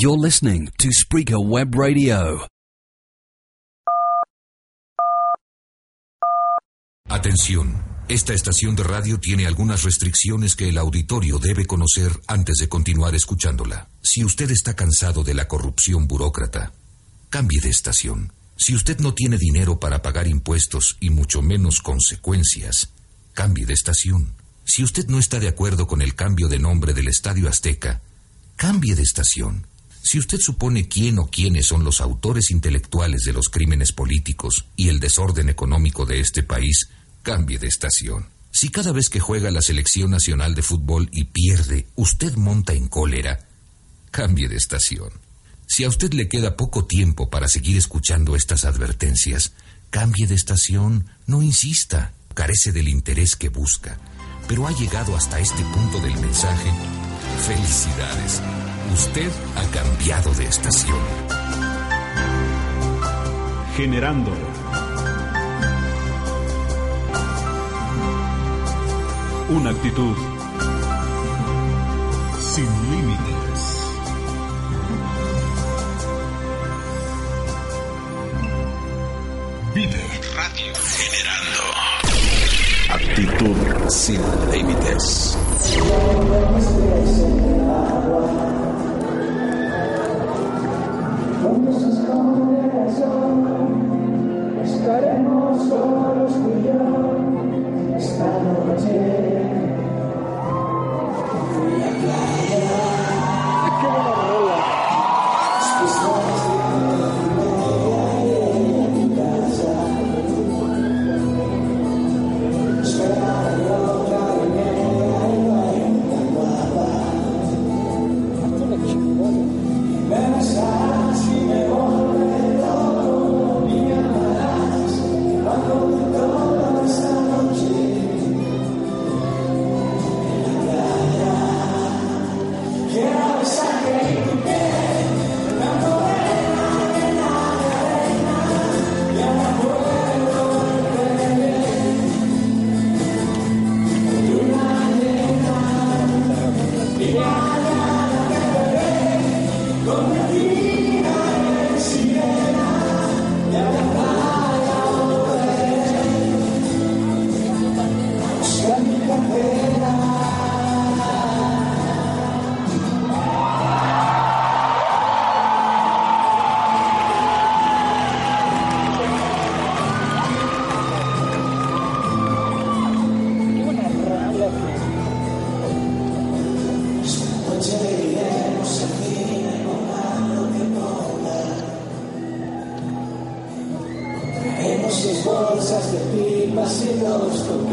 You're listening to Spreaker Web Radio. Atención. Esta estación de radio tiene algunas restricciones que el auditorio debe conocer antes de continuar escuchándola. Si usted está cansado de la corrupción burócrata, cambie de estación. Si usted no tiene dinero para pagar impuestos y mucho menos consecuencias, cambie de estación. Si usted no está de acuerdo con el cambio de nombre del Estadio Azteca, cambie de estación. Si usted supone quién o quiénes son los autores intelectuales de los crímenes políticos y el desorden económico de este país, cambie de estación. Si cada vez que juega la selección nacional de fútbol y pierde, usted monta en cólera, cambie de estación. Si a usted le queda poco tiempo para seguir escuchando estas advertencias, cambie de estación, no insista, carece del interés que busca. Pero ha llegado hasta este punto del mensaje. Felicidades. Usted ha cambiado de estación. Generando una actitud sin límites. Vive Radio Generando. Actitud sin límites. Yes. Pipas y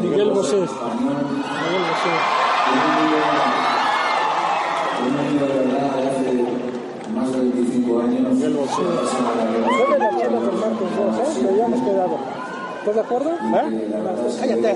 Miguel Bosés. Miguel Más de 25 años. Miguel Bosé. La ¿eh? habíamos quedado. De acuerdo? ¿Eh? Cállate.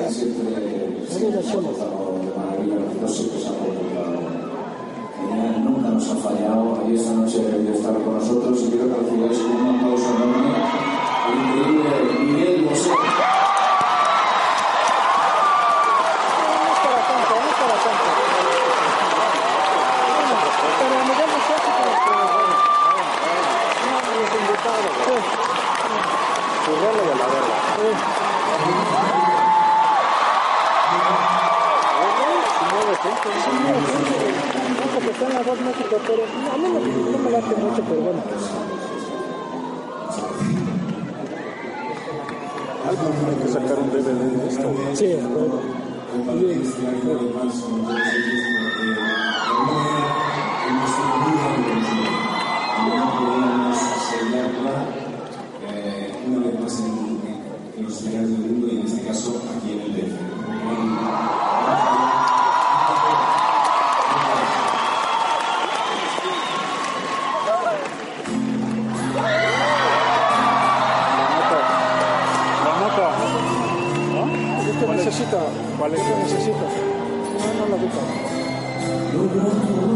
acuerdo. Sí, de una vez más en, en los lugares del mundo y en este caso ¿Cuál es? Lo necesito. No, no lo ubico.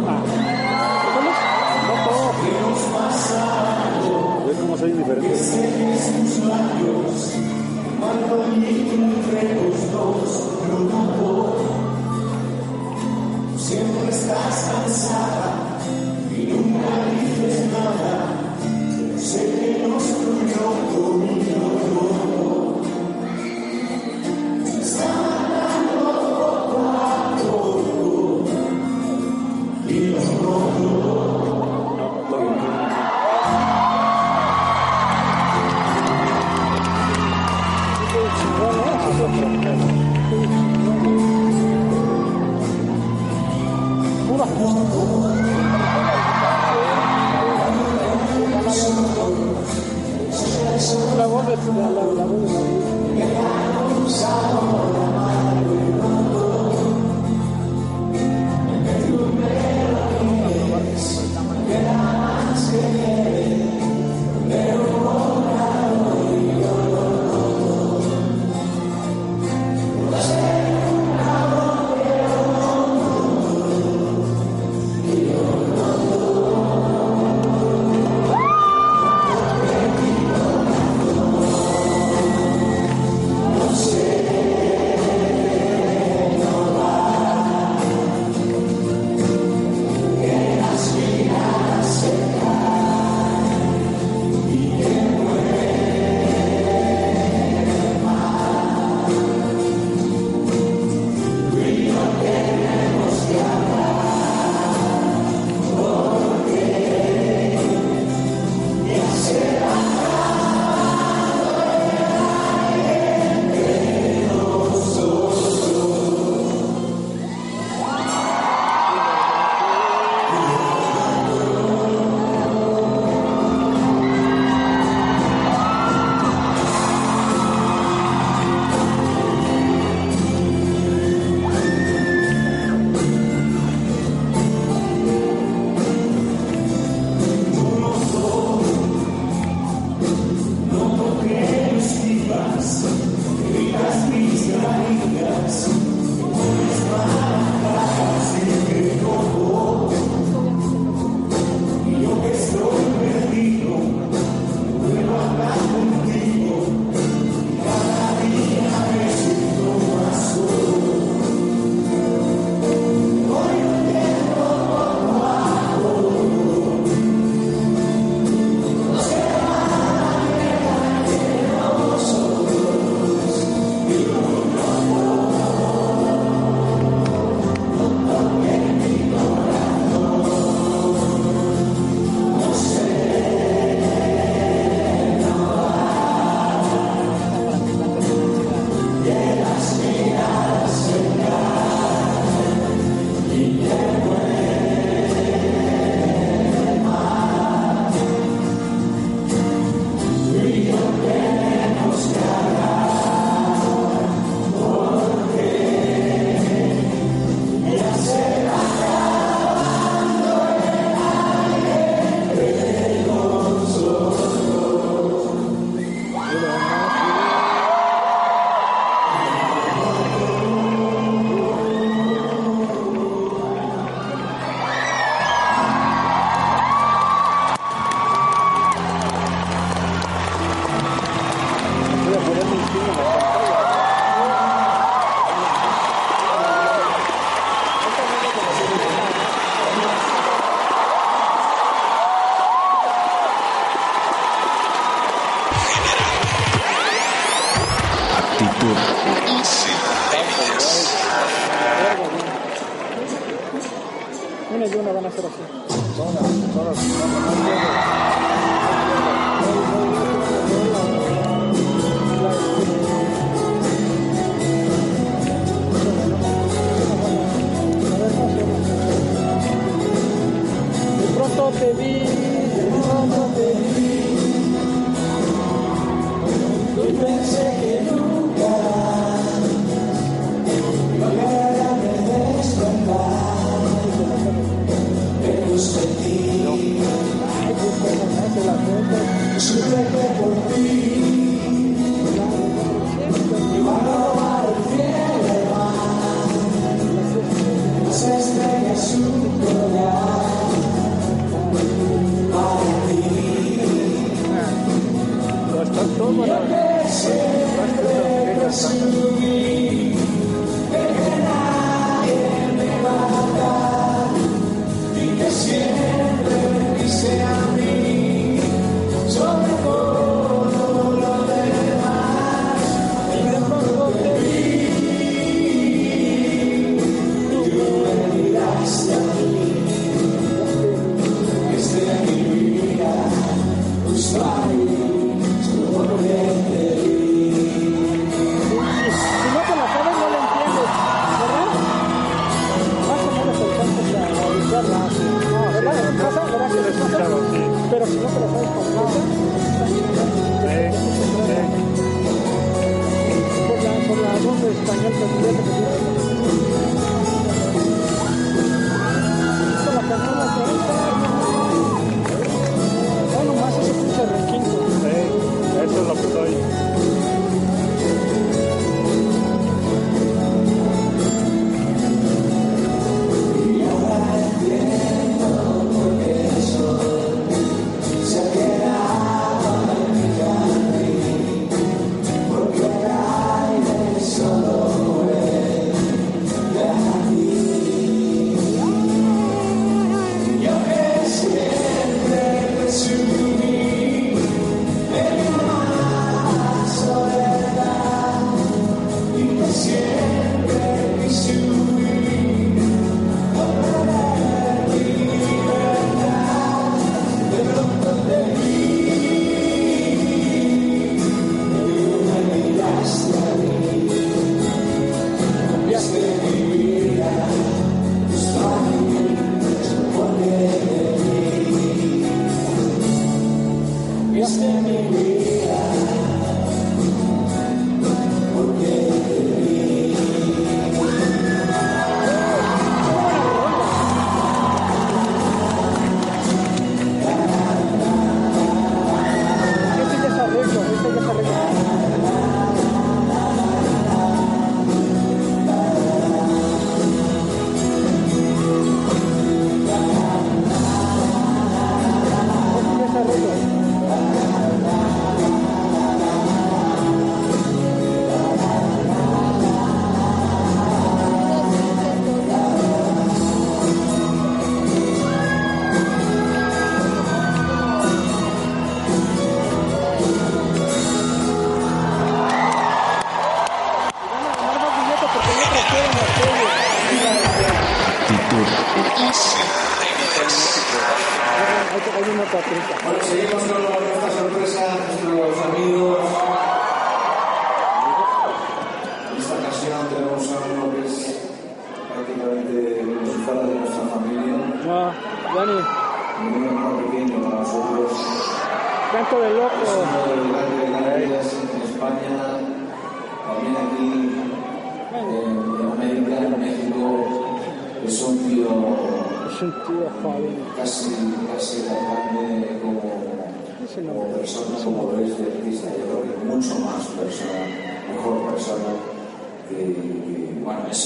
Ah. No todo. Yo como soy indiferente. Siempre estás cansada y nunca dices nada. De pronto te vi. Pero si no te la sabes sí, por la por la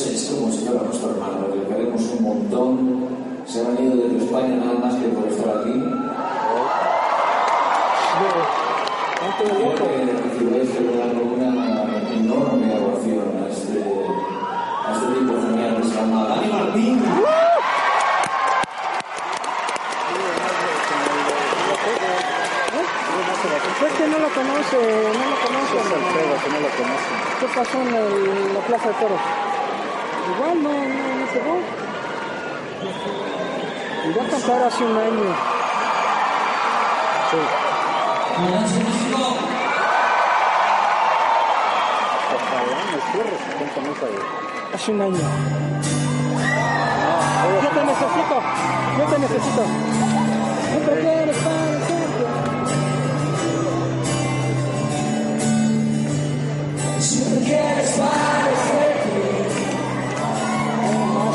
esto, Monseñor, a nuestro hermano, porque queremos un montón. Se han ido desde España nada más que por estar aquí. Quiero que recibáis de una enorme oración a este, a este que se llama Dani Martín. Pues que no lo no lo conoce. Es no lo conoce. ¿Qué pasó en, el, en la Plaza de Toros? igual no, no, no cerró. Iba a hace un año. Sí. Ojalá me cierre 70 mesas de... Hace un año. No, yo te necesito, yo te necesito. No te.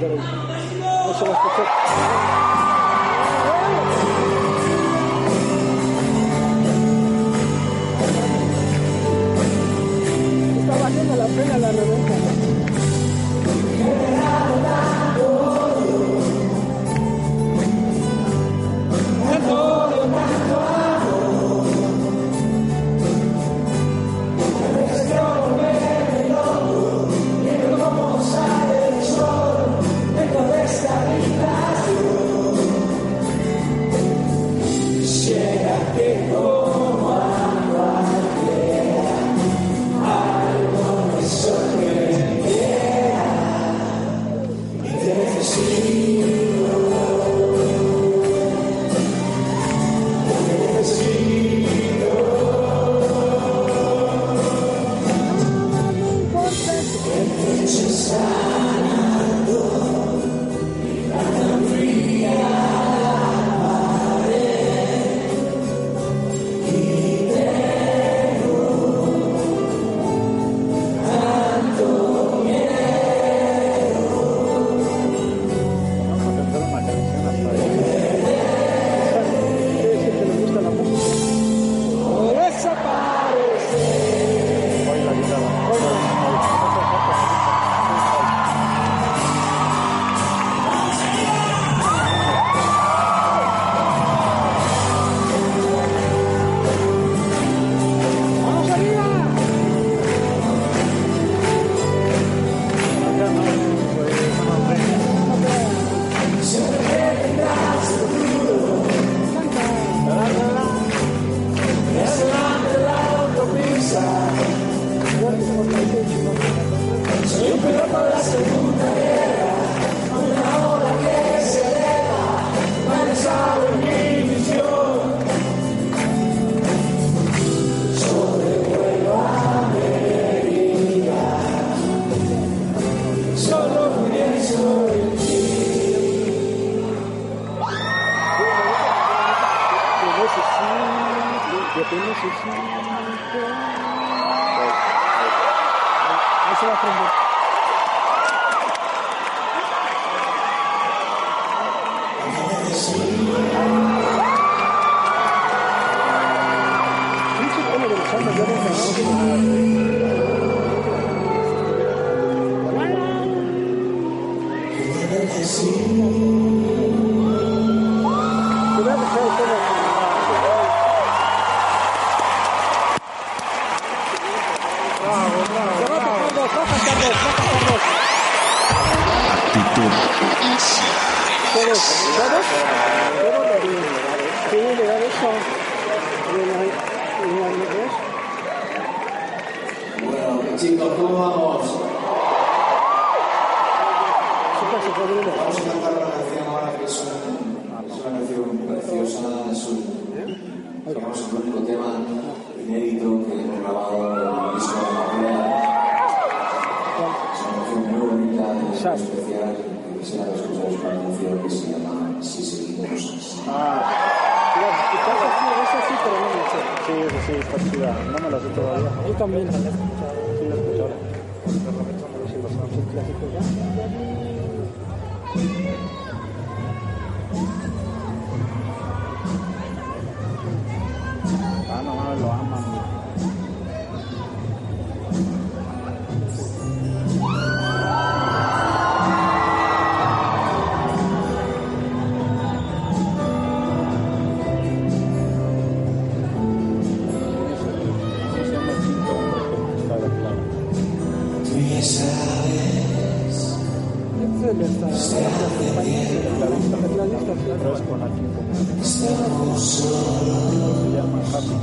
Thank you.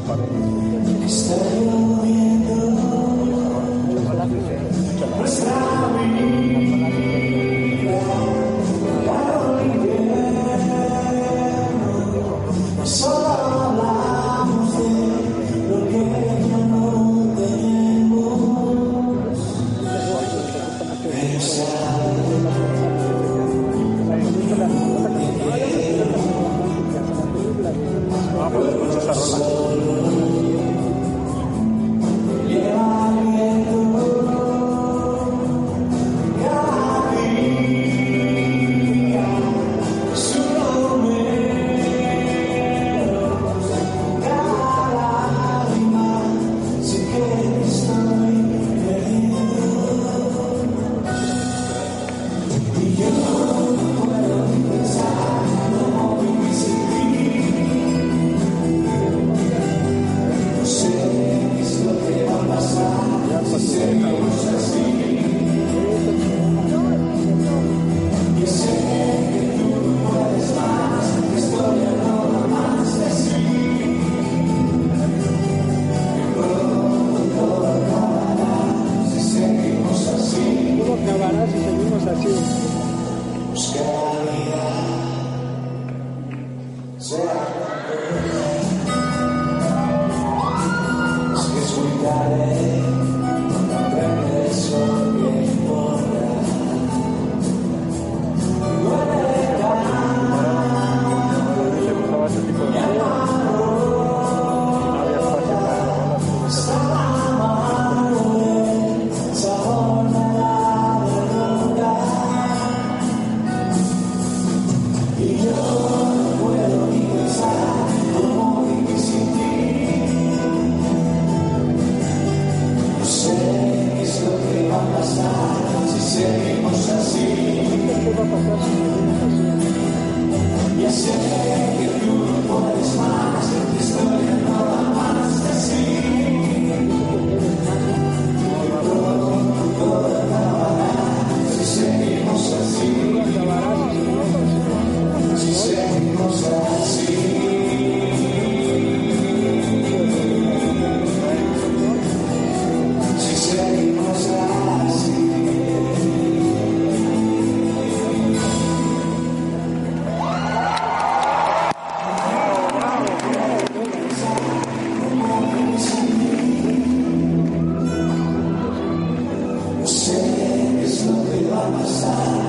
Paradise. Ah, my side.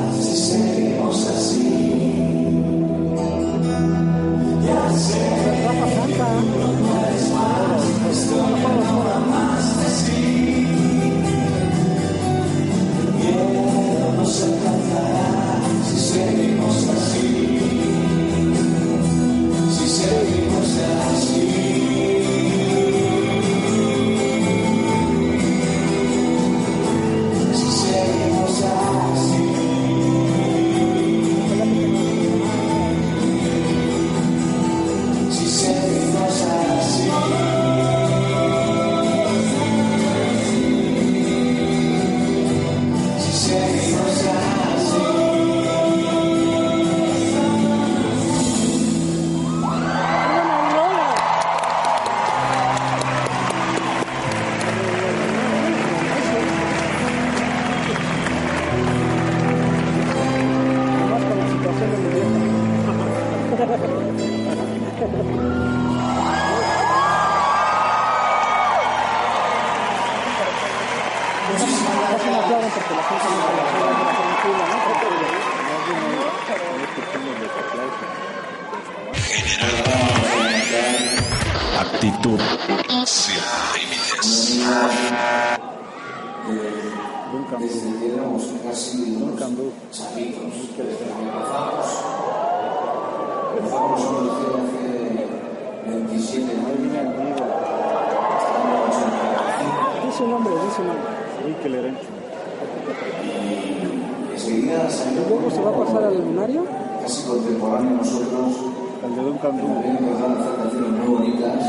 Desde que éramos casi unos que empezamos, empezamos a conocer hace 27 años. Dice un nombre, dice un nombre. Enrique Lerencho. Enseguida Y salió luego se va a pasar al lunario. casi contemporáneo a nosotros, El de Duncan Du. también empezaron a hacer canciones muy bonitas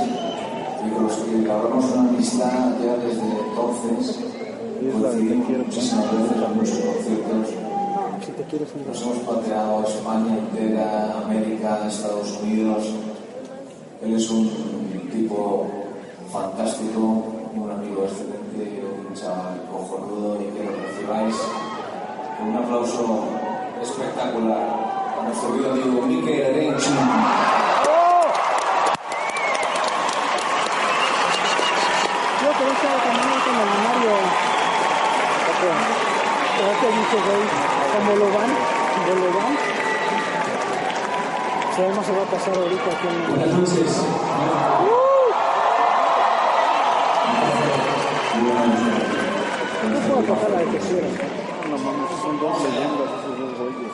y con los que entablamos una amistad ya desde entonces. es la de Te Quiero. Si te quieres mirar. Nos hemos pateado España entera, América, Estados Unidos. Él es un tipo fantástico, un amigo excelente, un chaval cojonudo y que lo recibáis con un aplauso espectacular a nuestro querido amigo Miquel Erenchín. Dice güey, como lo van, como lo van. Sabemos se va a pasar ahorita aquí en Buenas noches. No puedo tocar la de que quiera. No mames, son dos leyendas esos dos güeyes.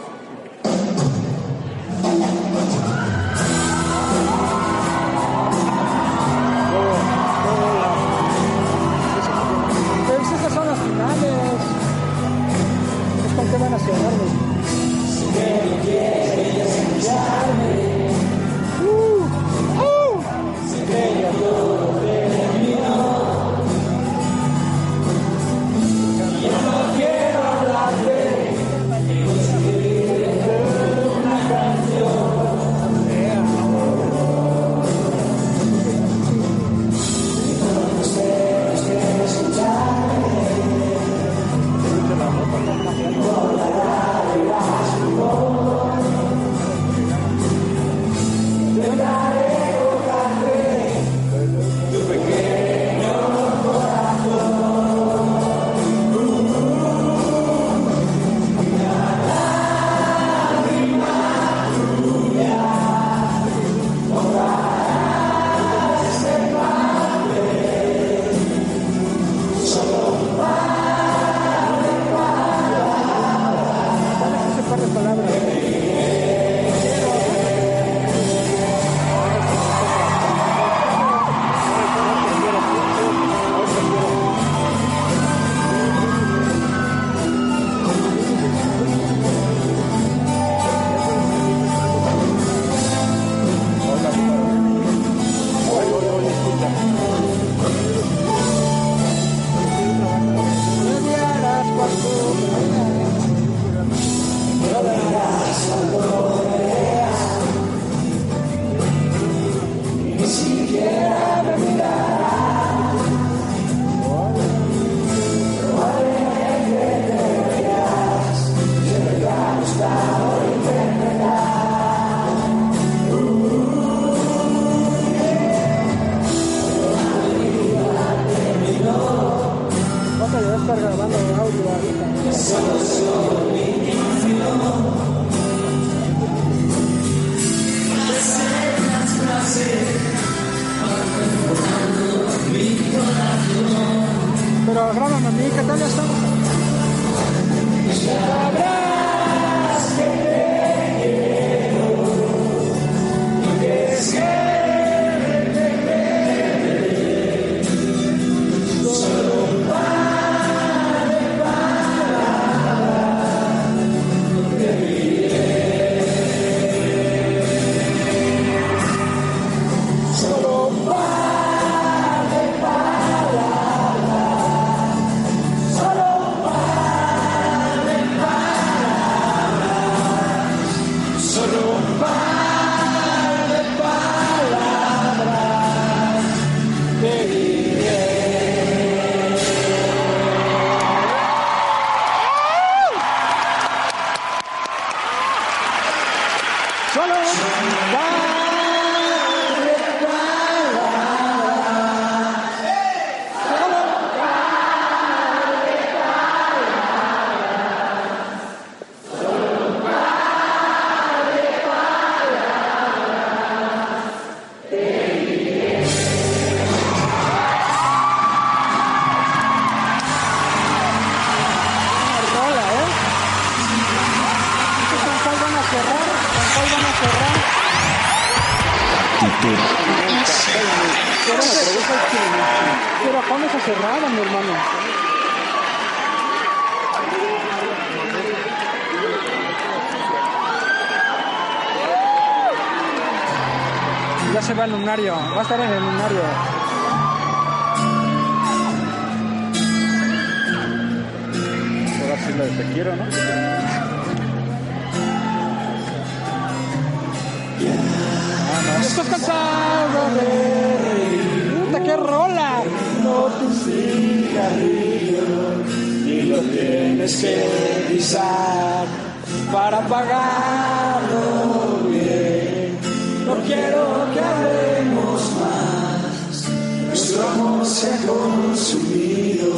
No quiero que hablemos más, nuestro amor se ha consumido,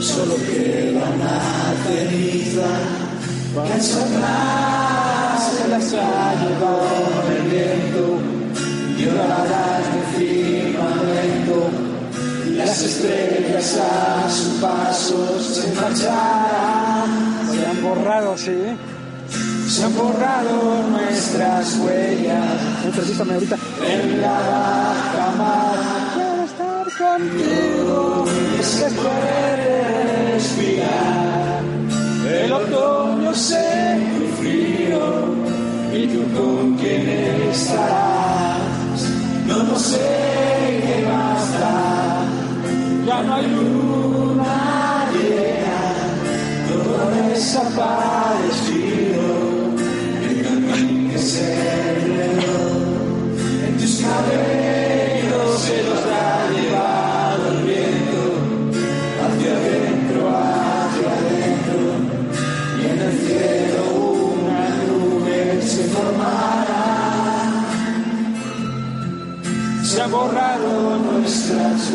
solo queda una ceniza que atrás se las ha llevado el viento llorarás de firmamento y las estrellas a su paso se marcharán. Se han borrado, sí. Se han borrado nuestras huellas ahorita. en la baja mar. Quiero estar contigo, es que puede respirar. El otoño seco y frío, y tú con quién estarás. No lo sé qué más da, ya no hay luna llena, todo ha borrado nuestras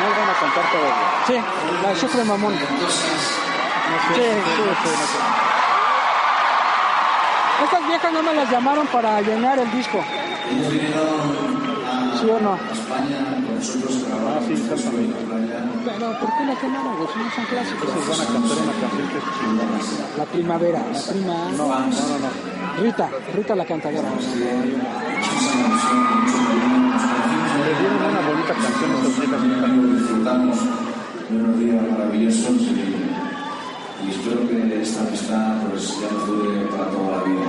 Al final van a cantar todos. Sí, la sufre mamón. Sí, sí, sí. Estas viejas no me las llamaron para llenar el disco. ¿Sí o no? Ah, sí, exactamente. Pero ¿por qué las llamaron? Si no son clásicos. Entonces van a cantar una canción que es. La primavera, la prima. No, no, no, no. Rita, Rita la cantadora. Dieron una bonita canción a estas viejas cantantes. disfrutamos de unos días maravillosos y, y espero que esta amistad pues ya nos dure para toda la vida.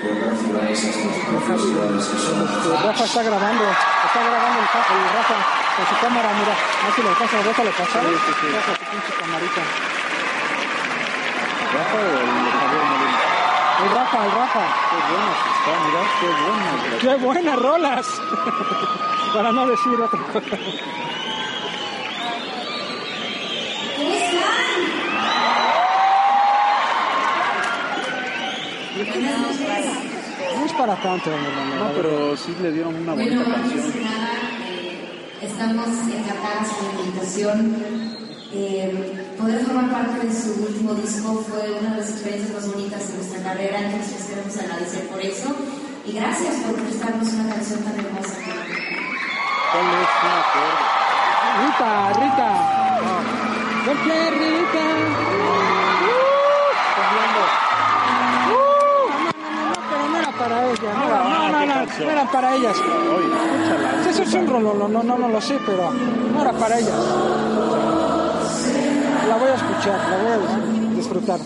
Quiero que recibáis a estas preciosidades que son Este, Rafa está grabando, está grabando el, el Rafa con su cámara, mira. A ver si le alcanza, déjale pasar. Rafa, tu pinche camarita. ¿Rafa el? El Rafa, el Rafa. Qué buenas están, mirá, qué buenas. ¡Qué buenas rolas! Para no decir otra cosa. No es para tanto, mi hermano. No, pero sí le dieron una Bueno, bonita antes canción. que nada, eh, estamos encantadas con la invitación. Eh, poder formar parte de su último disco fue una de las experiencias más bonitas de nuestra carrera, entonces les queremos agradecer por eso. Y gracias por prestarnos una canción tan hermosa. No. Rita, Rita. ¿Por qué, Rita? Uh, Uh, no, no, no, no, pero no era para ella. No, no, no, no. canción. No eran para ellas. Eso es un rollo, no, no, no, no lo sé, pero no era para ellas. La voy a escuchar, la voy a dis- disfrutar.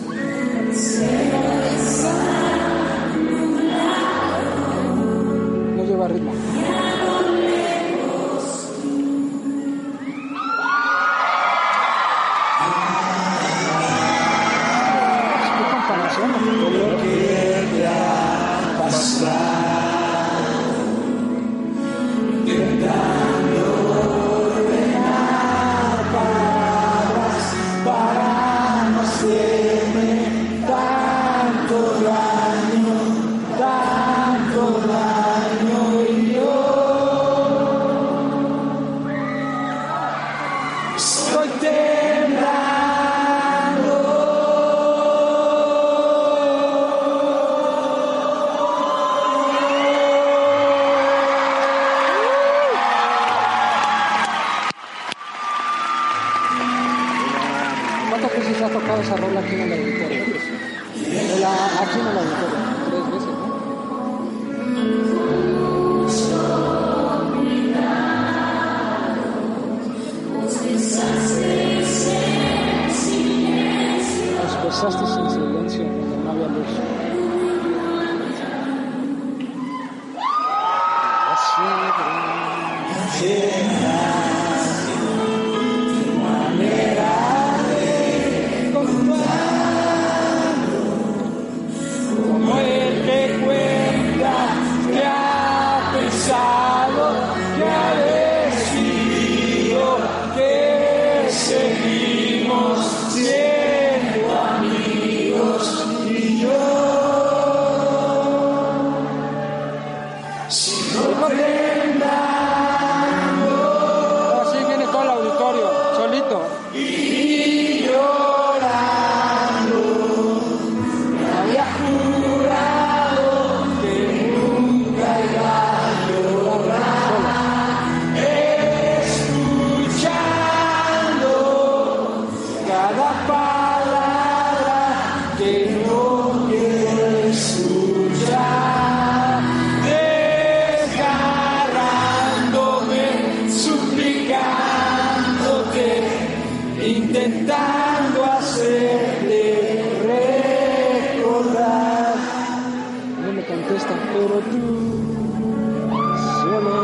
Solo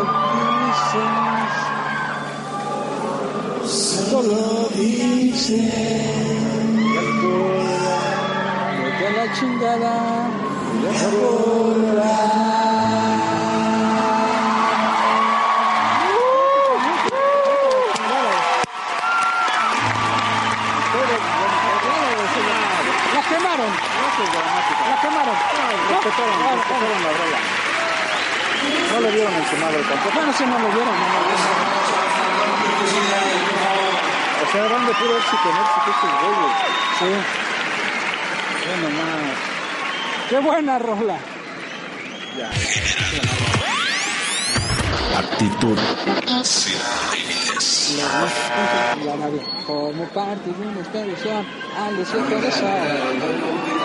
dices, solo dices, vete a la chingada, La No le dieron el quemado tampoco. Bueno, no lo vieron, no lo vieron. O sea, van de puro éxito en éxito estos güeyes. Sí. Bueno. Qué buena rola. Ya. Actitud. Como parte de una expedición al desierto de Sahara.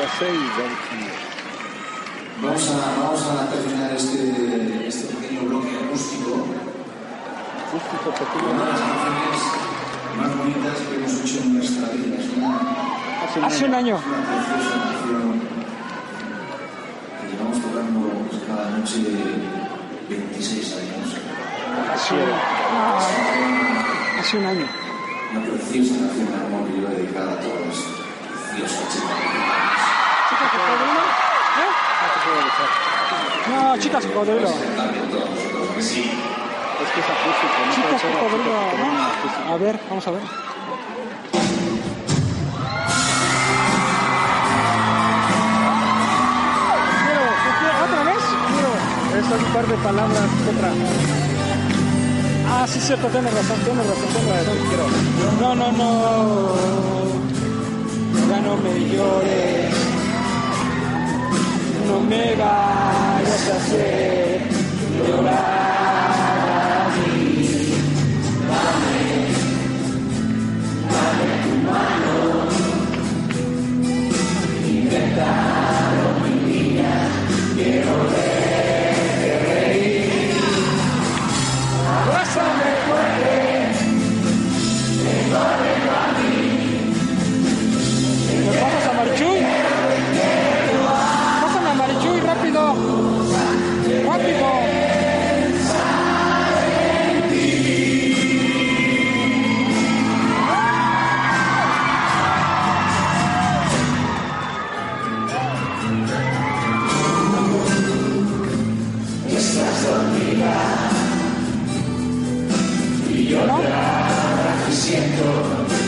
Y. Vamos a, vamos a terminar este, este pequeño bloque acústico Acústico pequeño. una de las canciones más bonitas que hemos hecho en nuestra vida. Es una, Hace un Hace un año. año. una preciosa canción que llevamos tocando pues, cada noche 26 años. Así era. Hace un año. Una preciosa canción de amor que yo voy a dedicar a todos los preciosos chicos. ¿Chicas cocodrilo? ¿Eh? No, chicas cocodrilo. Sí. Es que es acústico, no Chicas cocodrilo, ¿no? A ver, vamos a ver. Quiero, quiero- ¿Otra vez? Quiero. Esas par de palabras, otra. Sí, cierto, tienes razón, tienes razón, tienes razón. No, no, no. Ya no me llores. No me vayas a hacer llorar a mí. Dame, dame tu mano. Lord.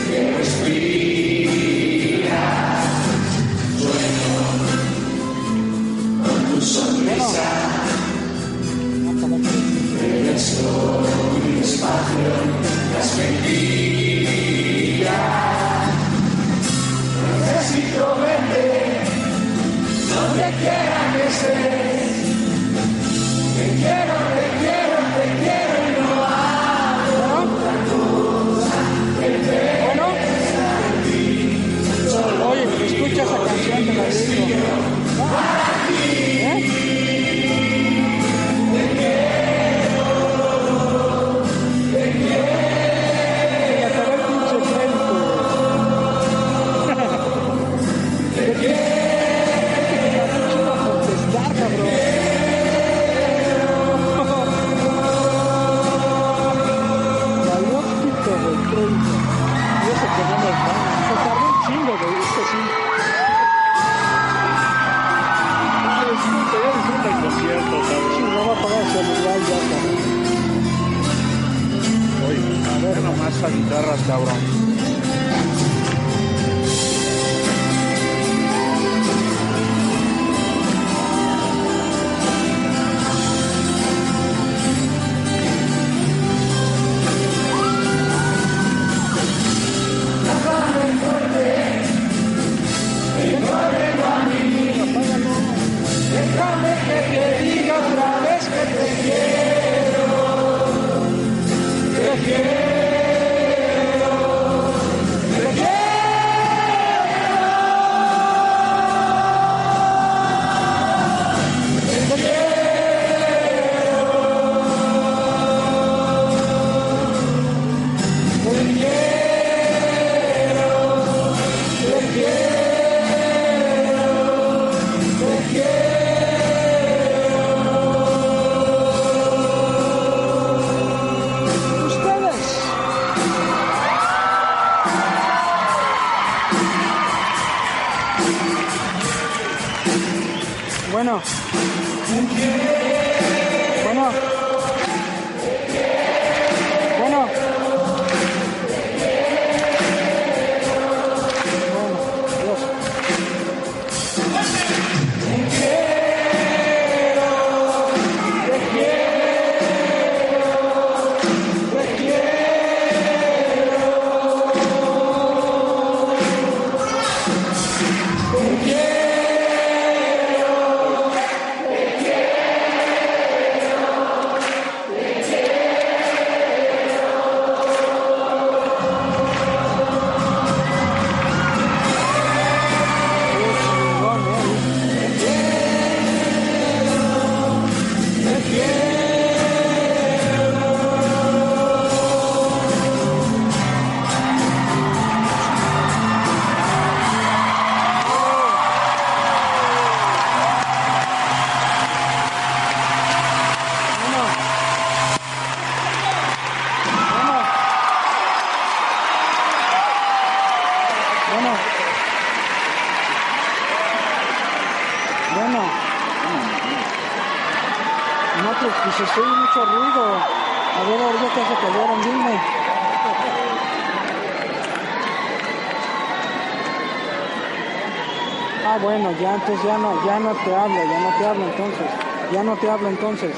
hablo entonces.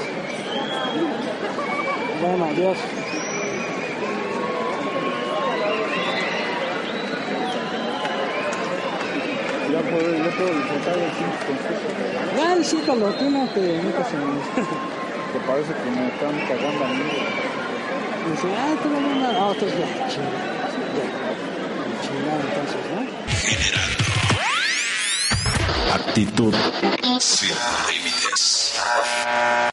Bueno, adiós. Ya puedo, ya puedo disfrutar de aquí. Ah, disfrútalo, tú no te metas en Te parece que me están cagando a mí. Dice, ah, te lo voy a dar. Ah, otros ya, chingada. Ya, chingada entonces, ¿no? Generando actitud.